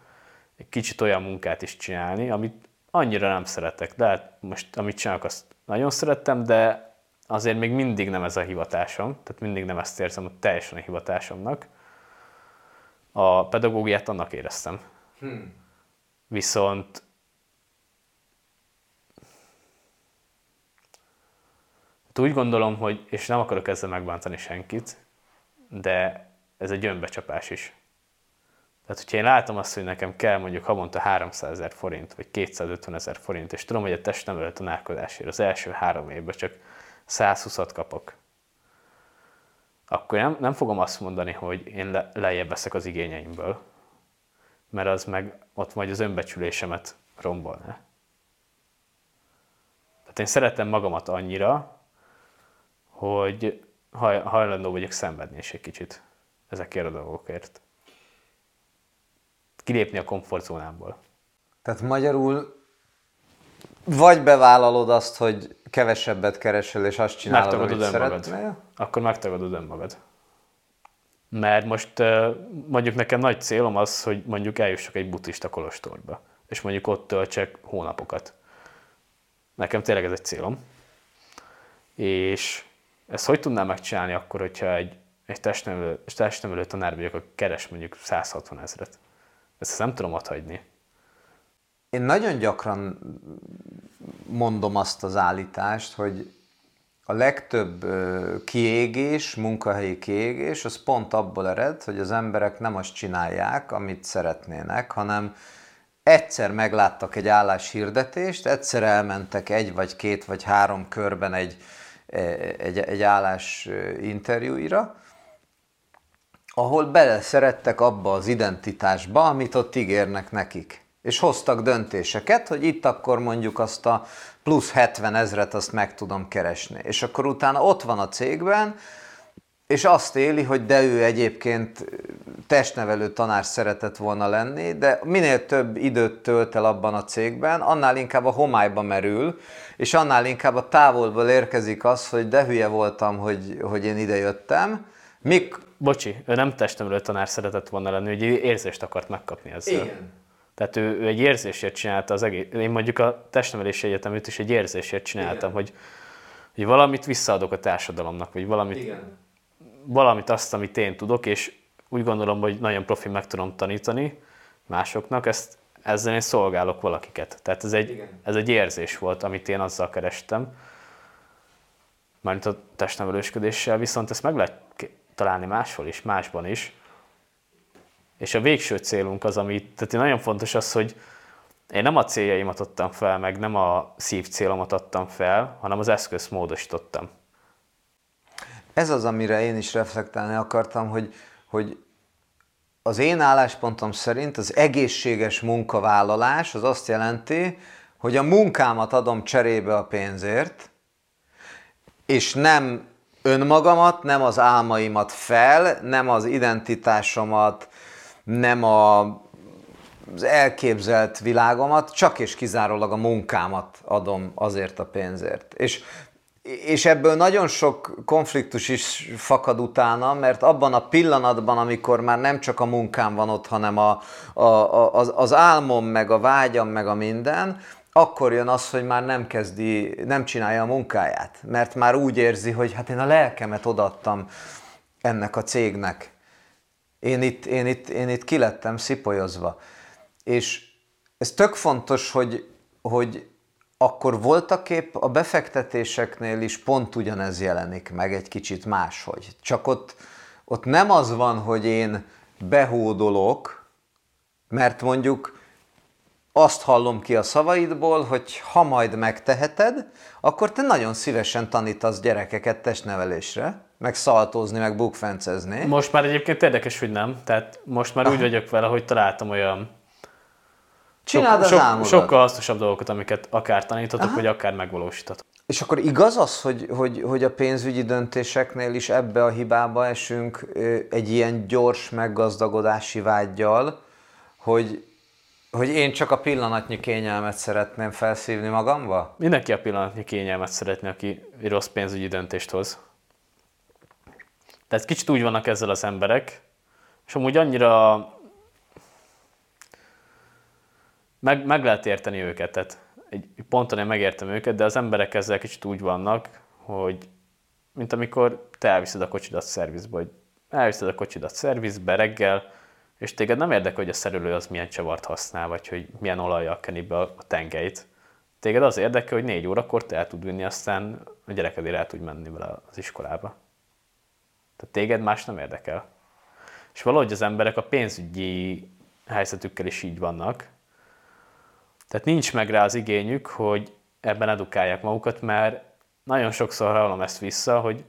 egy kicsit olyan munkát is csinálni, amit annyira nem szeretek. De hát most, amit csinálok, azt nagyon szerettem, de azért még mindig nem ez a hivatásom, tehát mindig nem ezt érzem hogy teljesen a hivatásomnak. A pedagógiát annak éreztem. Hmm. Viszont úgy gondolom, hogy, és nem akarok ezzel megbántani senkit, de ez egy önbecsapás is. Tehát, hogyha én látom azt, hogy nekem kell mondjuk havonta 300 ezer forint, vagy 250 ezer forint, és tudom, hogy a testnevelő tanárkodásért az első három évben csak 120-at kapok, akkor nem, nem fogom azt mondani, hogy én le, lejjebb veszek az igényeimből, mert az meg ott majd az önbecsülésemet rombolná. Tehát én szeretem magamat annyira, hogy hajlandó vagyok szenvedni is egy kicsit ezekért a dolgokért. Kilépni a komfortzónámból. Tehát magyarul vagy bevállalod azt, hogy kevesebbet keresel, és azt csinálod, megtagadod amit szeretnél? Akkor megtagadod önmagad. Mert most mondjuk nekem nagy célom az, hogy mondjuk eljussak egy buddhista kolostorba, és mondjuk ott töltsek hónapokat. Nekem tényleg ez egy célom. És ezt hogy tudnám megcsinálni akkor, hogyha egy, egy testnevelő, testnevelő tanár vagyok, aki keres mondjuk 160 ezeret? Ezt nem tudom hagyni. Én nagyon gyakran mondom azt az állítást, hogy a legtöbb kiégés, munkahelyi kiégés, az pont abból ered, hogy az emberek nem azt csinálják, amit szeretnének, hanem egyszer megláttak egy álláshirdetést, egyszer elmentek egy vagy két vagy három körben egy, egy, egy állás interjúira, ahol beleszerettek abba az identitásba, amit ott ígérnek nekik. És hoztak döntéseket, hogy itt akkor mondjuk azt a plusz 70 ezret azt meg tudom keresni. És akkor utána ott van a cégben, és azt éli, hogy de ő egyébként testnevelő tanár szeretett volna lenni, de minél több időt tölt el abban a cégben, annál inkább a homályba merül, és annál inkább a távolból érkezik az, hogy de hülye voltam, hogy, hogy én ide jöttem. Mik... Bocsi, ő nem testnevelő tanár szeretett volna lenni, hogy érzést akart megkapni ezzel. Igen. Tehát ő, ő egy érzésért csinálta az egész. Én mondjuk a testnevelési egyetemét is egy érzésért csináltam, hogy, hogy valamit visszaadok a társadalomnak, vagy valamit, Igen. valamit azt, amit én tudok, és úgy gondolom, hogy nagyon profi meg tudom tanítani másoknak, ezt, ezzel én szolgálok valakiket. Tehát ez egy, ez egy érzés volt, amit én azzal kerestem, mármint a testnevelősködéssel, viszont ezt meg lehet találni máshol is, másban is, és a végső célunk az, ami, tehát nagyon fontos az, hogy én nem a céljaimat adtam fel, meg nem a szív célomat adtam fel, hanem az eszközt módosítottam. Ez az, amire én is reflektálni akartam, hogy, hogy az én álláspontom szerint az egészséges munkavállalás az azt jelenti, hogy a munkámat adom cserébe a pénzért, és nem önmagamat, nem az álmaimat fel, nem az identitásomat, nem a, az elképzelt világomat, csak és kizárólag a munkámat adom azért a pénzért. És, és ebből nagyon sok konfliktus is fakad utána, mert abban a pillanatban, amikor már nem csak a munkám van ott, hanem a, a, a, az, az álmom, meg a vágyam, meg a minden, akkor jön az, hogy már nem kezdi, nem csinálja a munkáját, mert már úgy érzi, hogy hát én a lelkemet odattam ennek a cégnek. Én itt, én itt, én itt kilettem szipolyozva. És ez tök fontos, hogy, hogy akkor voltak épp a befektetéseknél is pont ugyanez jelenik meg egy kicsit máshogy. Csak ott, ott nem az van, hogy én behódolok, mert mondjuk azt hallom ki a szavaidból, hogy ha majd megteheted, akkor te nagyon szívesen tanítasz gyerekeket testnevelésre, meg szaltózni, meg bukfencezni. Most már egyébként érdekes, hogy nem. Tehát most már Aha. úgy vagyok vele, hogy találtam olyan Csináld sok, az sok, Sokkal hasznosabb dolgokat, amiket akár tanítatok, vagy akár megvalósítatok. És akkor igaz az, hogy, hogy, hogy a pénzügyi döntéseknél is ebbe a hibába esünk egy ilyen gyors meggazdagodási vágyjal, hogy, hogy én csak a pillanatnyi kényelmet szeretném felszívni magamba? Mindenki a pillanatnyi kényelmet szeretne, aki rossz pénzügyi döntést hoz. Tehát kicsit úgy vannak ezzel az emberek, és amúgy annyira meg, meg lehet érteni őket, tehát egy ponton én megértem őket, de az emberek ezzel kicsit úgy vannak, hogy mint amikor te elviszed a kocsidat szervizbe, hogy elviszed a kocsidat szervizbe reggel, és téged nem érdekel, hogy a szerelő az milyen csavart használ, vagy hogy milyen olajjal keni be a tengelyt. Téged az érdekel, hogy négy órakor te el tud vinni, aztán a gyerekedére el tud menni vele az iskolába. Tehát téged más nem érdekel. És valahogy az emberek a pénzügyi helyzetükkel is így vannak. Tehát nincs meg rá az igényük, hogy ebben edukálják magukat, mert nagyon sokszor hallom ezt vissza, hogy,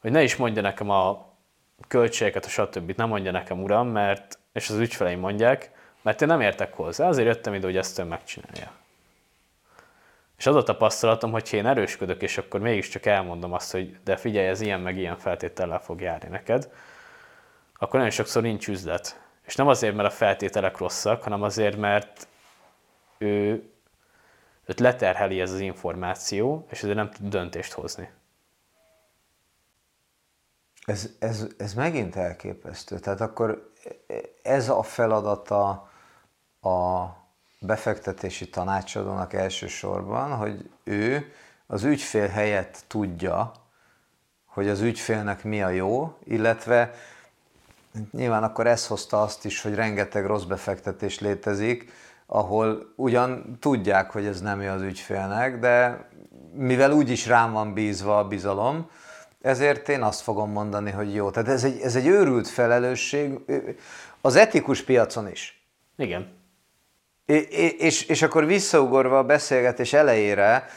hogy ne is mondja nekem a költségeket, a stb. Nem mondja nekem, uram, mert, és az ügyfeleim mondják, mert én nem értek hozzá, azért jöttem ide, hogy ezt ön megcsinálja. És az a tapasztalatom, hogy én erősködök, és akkor mégiscsak elmondom azt, hogy de figyelj, ez ilyen meg ilyen feltétellel fog járni neked, akkor nagyon sokszor nincs üzlet. És nem azért, mert a feltételek rosszak, hanem azért, mert ő, őt leterheli ez az információ, és ezért nem tud döntést hozni. Ez, ez, ez megint elképesztő. Tehát akkor ez a feladata a befektetési tanácsadónak elsősorban, hogy ő az ügyfél helyett tudja, hogy az ügyfélnek mi a jó, illetve nyilván akkor ez hozta azt is, hogy rengeteg rossz befektetés létezik, ahol ugyan tudják, hogy ez nem jó az ügyfélnek, de mivel úgyis rám van bízva a bizalom, ezért én azt fogom mondani, hogy jó. Tehát ez egy, ez egy őrült felelősség az etikus piacon is. Igen. És, és akkor visszaugorva a beszélgetés elejére,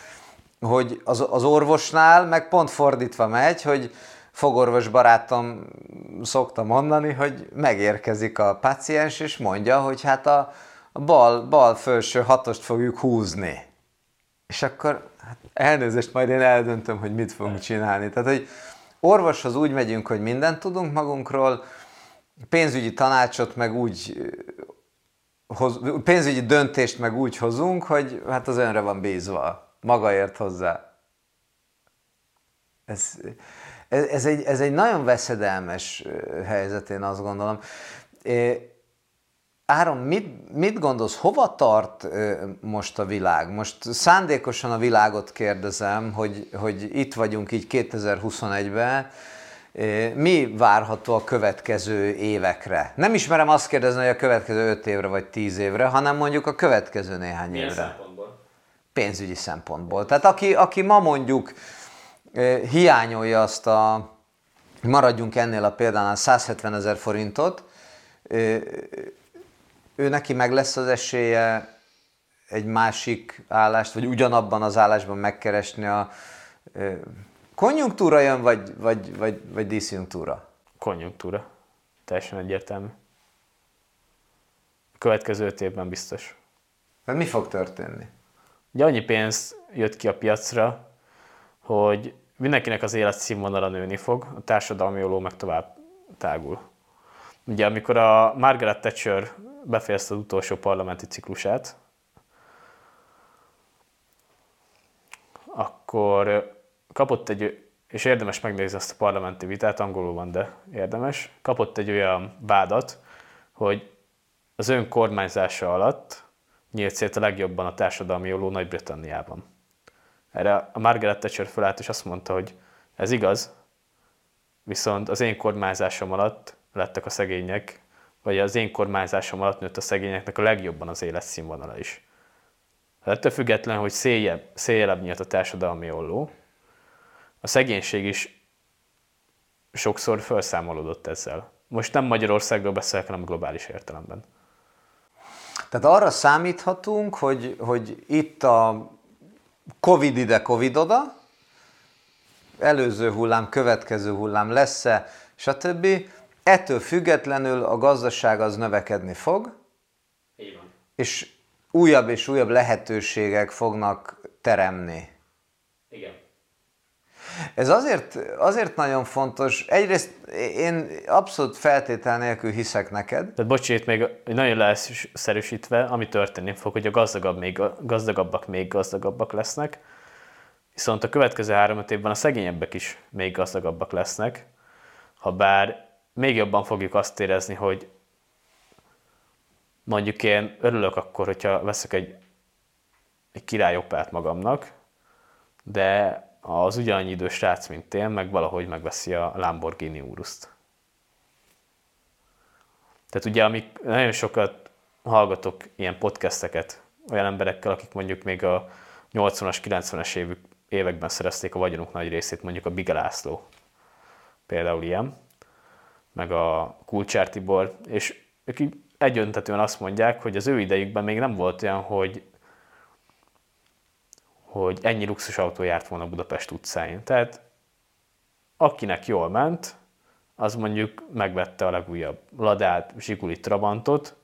hogy az, az orvosnál meg pont fordítva megy, hogy fogorvos barátom szokta mondani, hogy megérkezik a paciens, és mondja, hogy hát a, bal, bal felső hatost fogjuk húzni. És akkor hát elnézést, majd én eldöntöm, hogy mit fogunk csinálni. Tehát, hogy orvoshoz úgy megyünk, hogy mindent tudunk magunkról, pénzügyi tanácsot meg úgy hoz, pénzügyi döntést meg úgy hozunk, hogy hát az önre van bízva, maga ért hozzá. Ez, ez, ez, egy, ez egy nagyon veszedelmes helyzet, én azt gondolom. Áron, mit, mit gondolsz, hova tart most a világ? Most szándékosan a világot kérdezem, hogy, hogy itt vagyunk így 2021-ben, mi várható a következő évekre? Nem ismerem azt kérdezni, hogy a következő 5 évre vagy 10 évre, hanem mondjuk a következő néhány Milyen évre. szempontból? Pénzügyi szempontból. Tehát aki, aki ma mondjuk hiányolja azt a, maradjunk ennél a példánál 170 ezer forintot, ő neki meg lesz az esélye egy másik állást, vagy ugyanabban az állásban megkeresni a konjunktúra jön, vagy, vagy, vagy, vagy diszjunktúra? Konjunktúra. Teljesen egyértelmű. A következő öt évben biztos. Tehát mi fog történni? Ugye annyi pénz jött ki a piacra, hogy mindenkinek az életszínvonala nőni fog, a társadalmi olló meg tovább tágul. Ugye amikor a Margaret Thatcher befejezte az utolsó parlamenti ciklusát, akkor kapott egy, és érdemes megnézni ezt a parlamenti vitát, angolul van, de érdemes, kapott egy olyan vádat, hogy az ön kormányzása alatt nyílt szét a legjobban a társadalmi jóló Nagy-Britanniában. Erre a Margaret Thatcher fölállt, és azt mondta, hogy ez igaz, viszont az én kormányzásom alatt lettek a szegények, vagy az én kormányzásom alatt nőtt a szegényeknek a legjobban az életszínvonala is. Hát ettől függetlenül, hogy széljebb, széljebb nyílt a társadalmi olló, a szegénység is sokszor felszámolódott ezzel. Most nem Magyarországról beszélek, hanem globális értelemben. Tehát arra számíthatunk, hogy, hogy itt a Covid ide, Covid oda, előző hullám, következő hullám lesz-e, stb. Ettől függetlenül a gazdaság az növekedni fog, és újabb és újabb lehetőségek fognak teremni. Igen. Ez azért, azért nagyon fontos. Egyrészt én abszolút feltétel nélkül hiszek neked. Tehát bocs, itt még nagyon leszerűsítve, ami történni fog, hogy a gazdagabb még, gazdagabbak még gazdagabbak lesznek, viszont a következő három évben a szegényebbek is még gazdagabbak lesznek, ha bár még jobban fogjuk azt érezni, hogy mondjuk én örülök akkor, hogyha veszek egy, egy királyopát magamnak, de az ugyanannyi idős srác, mint én, meg valahogy megveszi a Lamborghini Uruszt. Tehát ugye, amik nagyon sokat hallgatok ilyen podcasteket olyan emberekkel, akik mondjuk még a 80-as, 90-es években szerezték a vagyonuk nagy részét, mondjuk a Bigelászló például ilyen, meg a Kulcsár Tibor, és ők egyöntetően azt mondják, hogy az ő idejükben még nem volt olyan, hogy hogy ennyi luxusautó járt volna Budapest utcáin. Tehát akinek jól ment, az mondjuk megvette a legújabb Ladát, Zsiguli Trabantot,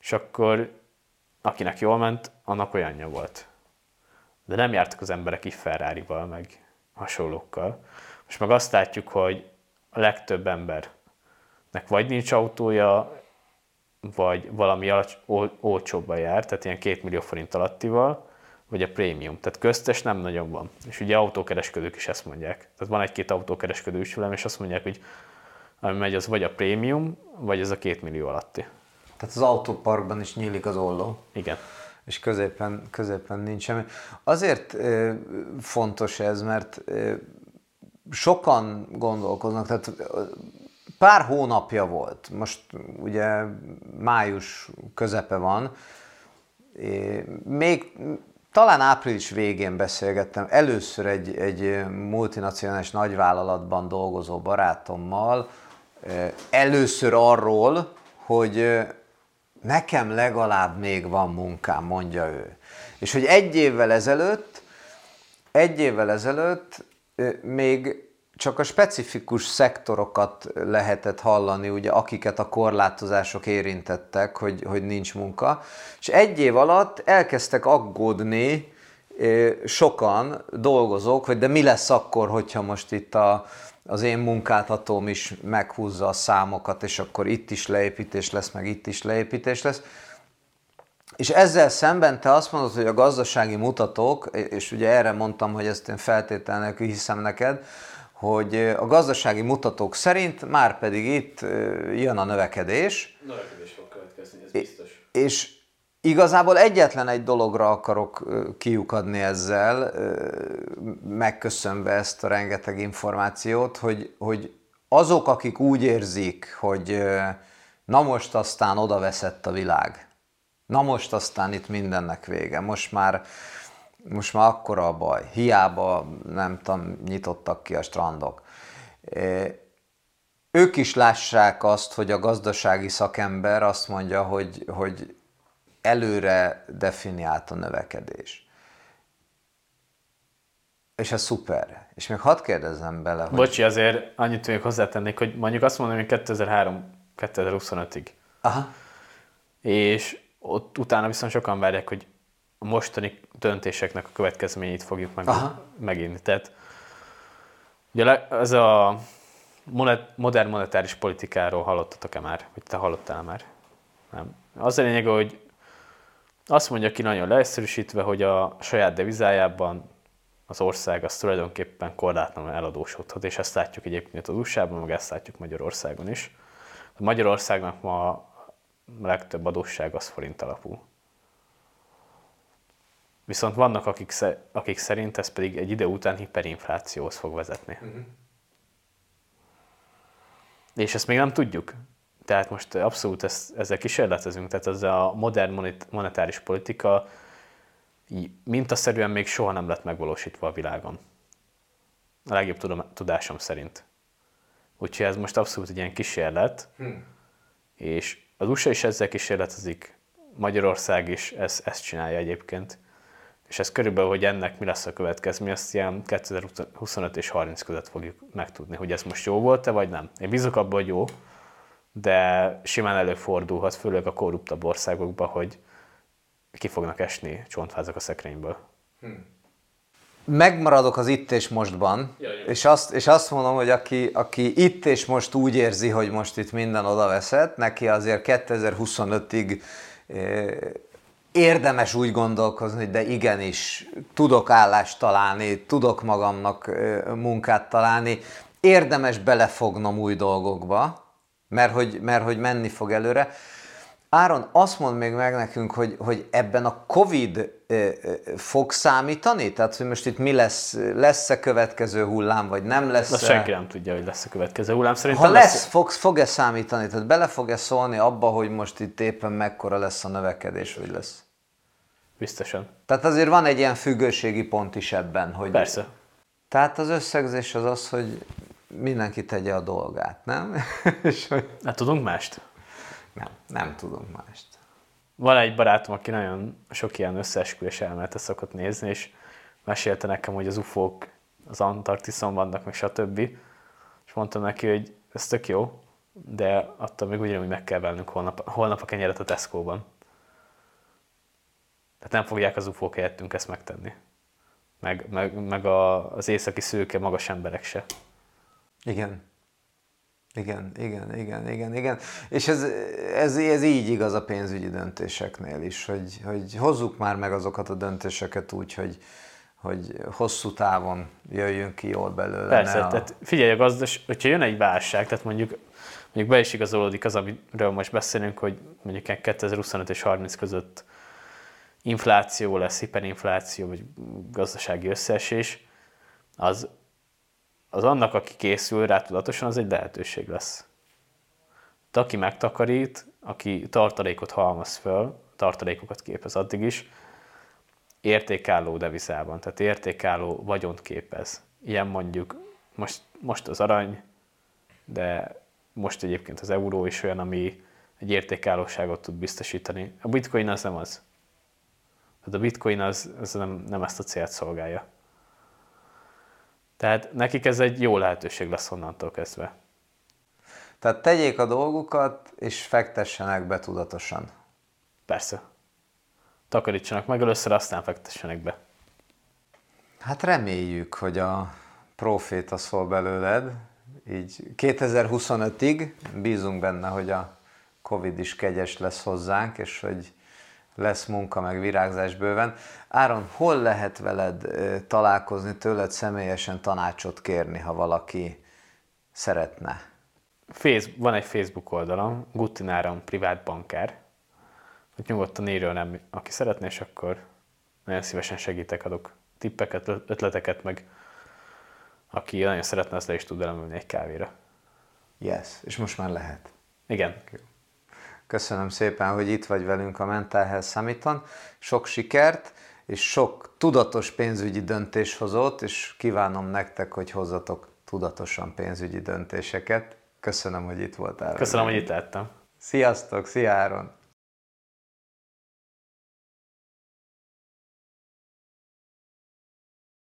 és akkor akinek jól ment, annak olyanja volt. De nem jártak az emberek így ferrari meg hasonlókkal. Most meg azt látjuk, hogy a legtöbb embernek vagy nincs autója, vagy valami alacs, ol, olcsóbban jár, tehát ilyen két millió forint alattival, vagy a prémium. Tehát köztes nem nagyon van. És ugye autókereskedők is ezt mondják. Tehát van egy-két autókereskedő is velem, és azt mondják, hogy ami megy, az vagy a prémium, vagy ez a két millió alatti. Tehát az autóparkban is nyílik az olló. Igen. És középen, középen nincs semmi. Azért fontos ez, mert sokan gondolkoznak, tehát pár hónapja volt, most ugye május közepe van, még talán április végén beszélgettem először egy, egy multinacionális nagyvállalatban dolgozó barátommal, először arról, hogy nekem legalább még van munkám, mondja ő. És hogy egy évvel ezelőtt, egy évvel ezelőtt még csak a specifikus szektorokat lehetett hallani, ugye, akiket a korlátozások érintettek, hogy, hogy nincs munka. És egy év alatt elkezdtek aggódni sokan dolgozók, hogy de mi lesz akkor, hogyha most itt a, az én munkáltatóm is meghúzza a számokat, és akkor itt is leépítés lesz, meg itt is leépítés lesz. És ezzel szemben te azt mondod, hogy a gazdasági mutatók, és ugye erre mondtam, hogy ezt én feltételnek hiszem neked, hogy a gazdasági mutatók szerint már pedig itt jön a növekedés. Növekedés fog következni, ez biztos. És igazából egyetlen egy dologra akarok kiukadni ezzel, megköszönve ezt a rengeteg információt, hogy, hogy azok, akik úgy érzik, hogy na most aztán oda veszett a világ, na most aztán itt mindennek vége, most már most már akkora a baj. Hiába, nem tudom, nyitottak ki a strandok. Ők is lássák azt, hogy a gazdasági szakember azt mondja, hogy, hogy előre definiált a növekedés. És ez szuper. És még hadd kérdezzem bele, hogy... Bocsi, azért annyit még hozzátennék, hogy mondjuk azt mondom, hogy 2003-2025-ig. Aha. És ott utána viszont sokan várják, hogy a mostani döntéseknek a következményét fogjuk meg, megint. Tehát ugye ez a monet, modern monetáris politikáról hallottatok-e már? Vagy te hallottál már? Nem. Az a lényeg, hogy azt mondja ki nagyon leegyszerűsítve, hogy a saját devizájában az ország az tulajdonképpen korlátlanul eladósodhat, és ezt látjuk egyébként az USA-ban, meg ezt látjuk Magyarországon is. A Magyarországnak ma a legtöbb adósság az forint alapú. Viszont vannak, akik, akik szerint ez pedig egy ide után hiperinflációhoz fog vezetni. Uh-huh. És ezt még nem tudjuk. Tehát most abszolút ezt, ezzel kísérletezünk. Tehát ez a modern monetáris politika mintaszerűen még soha nem lett megvalósítva a világon. A legjobb tudom, tudásom szerint. Úgyhogy ez most abszolút egy ilyen kísérlet, hmm. és az USA is ezzel kísérletezik, Magyarország is ezt, ezt csinálja egyébként és ez körülbelül, hogy ennek mi lesz a következmény, azt ilyen 2025 és 30 között fogjuk megtudni, hogy ez most jó volt-e, vagy nem. Én bízok abban, hogy jó, de simán előfordulhat, főleg a korruptabb országokban, hogy ki fognak esni csontfázak a szekrényből. Hmm. Megmaradok az itt és mostban, ja, és, azt, és azt mondom, hogy aki, aki itt és most úgy érzi, hogy most itt minden oda veszett, neki azért 2025-ig érdemes úgy gondolkozni, hogy de igenis, tudok állást találni, tudok magamnak munkát találni, érdemes belefognom új dolgokba, mert hogy, mert hogy menni fog előre. Áron, azt mond még meg nekünk, hogy, hogy ebben a Covid fog számítani? Tehát, hogy most itt mi lesz, lesz-e következő hullám, vagy nem lesz Azt senki nem tudja, hogy lesz a következő hullám. Szerintem ha lesz, lesz fog, fog-e számítani? Tehát bele fog-e szólni abba, hogy most itt éppen mekkora lesz a növekedés, vagy lesz? Biztosan. Tehát azért van egy ilyen függőségi pont is ebben, hogy... Persze. Tehát az összegzés az az, hogy mindenki tegye a dolgát, nem? És hogy... Hát tudunk mást? Nem, nem tudunk mást. Van egy barátom, aki nagyon sok ilyen összeesküvés elméletet szokott nézni, és mesélte nekem, hogy az ufók az Antarktiszon vannak, meg stb. És mondtam neki, hogy ez tök jó, de attól még ugyanúgy meg kell vennünk holnap, holnap a kenyeret a Tesco-ban. Tehát nem fogják az ufók helyettünk ezt megtenni. Meg, meg, meg a, az északi szőke magas emberek se. Igen. Igen, igen, igen, igen, igen. És ez, ez, ez így igaz a pénzügyi döntéseknél is, hogy, hogy hozzuk már meg azokat a döntéseket úgy, hogy, hogy hosszú távon jöjjünk ki jól belőle. Persze, a... tehát figyelj a gazdas, hogyha jön egy válság, tehát mondjuk, mondjuk be is igazolódik az, amiről most beszélünk, hogy mondjuk 2025 és 30 között infláció lesz, hiperinfláció, vagy gazdasági összeesés, az az annak, aki készül rá tudatosan, az egy lehetőség lesz. De aki megtakarít, aki tartalékot halmaz föl, tartalékokat képez addig is, értékálló devizában, tehát értékálló vagyont képez. Ilyen mondjuk most, most az arany, de most egyébként az euró is olyan, ami egy értékállóságot tud biztosítani. A bitcoin az nem az. Tehát a bitcoin az, az nem, nem ezt a célt szolgálja. Tehát nekik ez egy jó lehetőség lesz onnantól kezdve. Tehát tegyék a dolgukat, és fektessenek be tudatosan. Persze. Takarítsanak meg először, aztán fektessenek be. Hát reméljük, hogy a proféta szól belőled, így 2025-ig bízunk benne, hogy a Covid is kegyes lesz hozzánk, és hogy lesz munka, meg virágzás bőven. Áron, hol lehet veled találkozni, tőled személyesen tanácsot kérni, ha valaki szeretne? Face, van egy Facebook oldalam, Gutin Áron privát bankár. Hogy nyugodtan írjon nem, aki szeretné, és akkor nagyon szívesen segítek, adok tippeket, ötleteket, meg aki nagyon szeretne, az le is tud elemülni egy kávéra. Yes, és most már lehet. Igen. Köszönöm szépen, hogy itt vagy velünk a Mental Health Summit-on. Sok sikert, és sok tudatos pénzügyi döntéshozót, és kívánom nektek, hogy hozzatok tudatosan pénzügyi döntéseket. Köszönöm, hogy itt voltál. Köszönöm, hogy itt lettem. Sziasztok, szia Áron!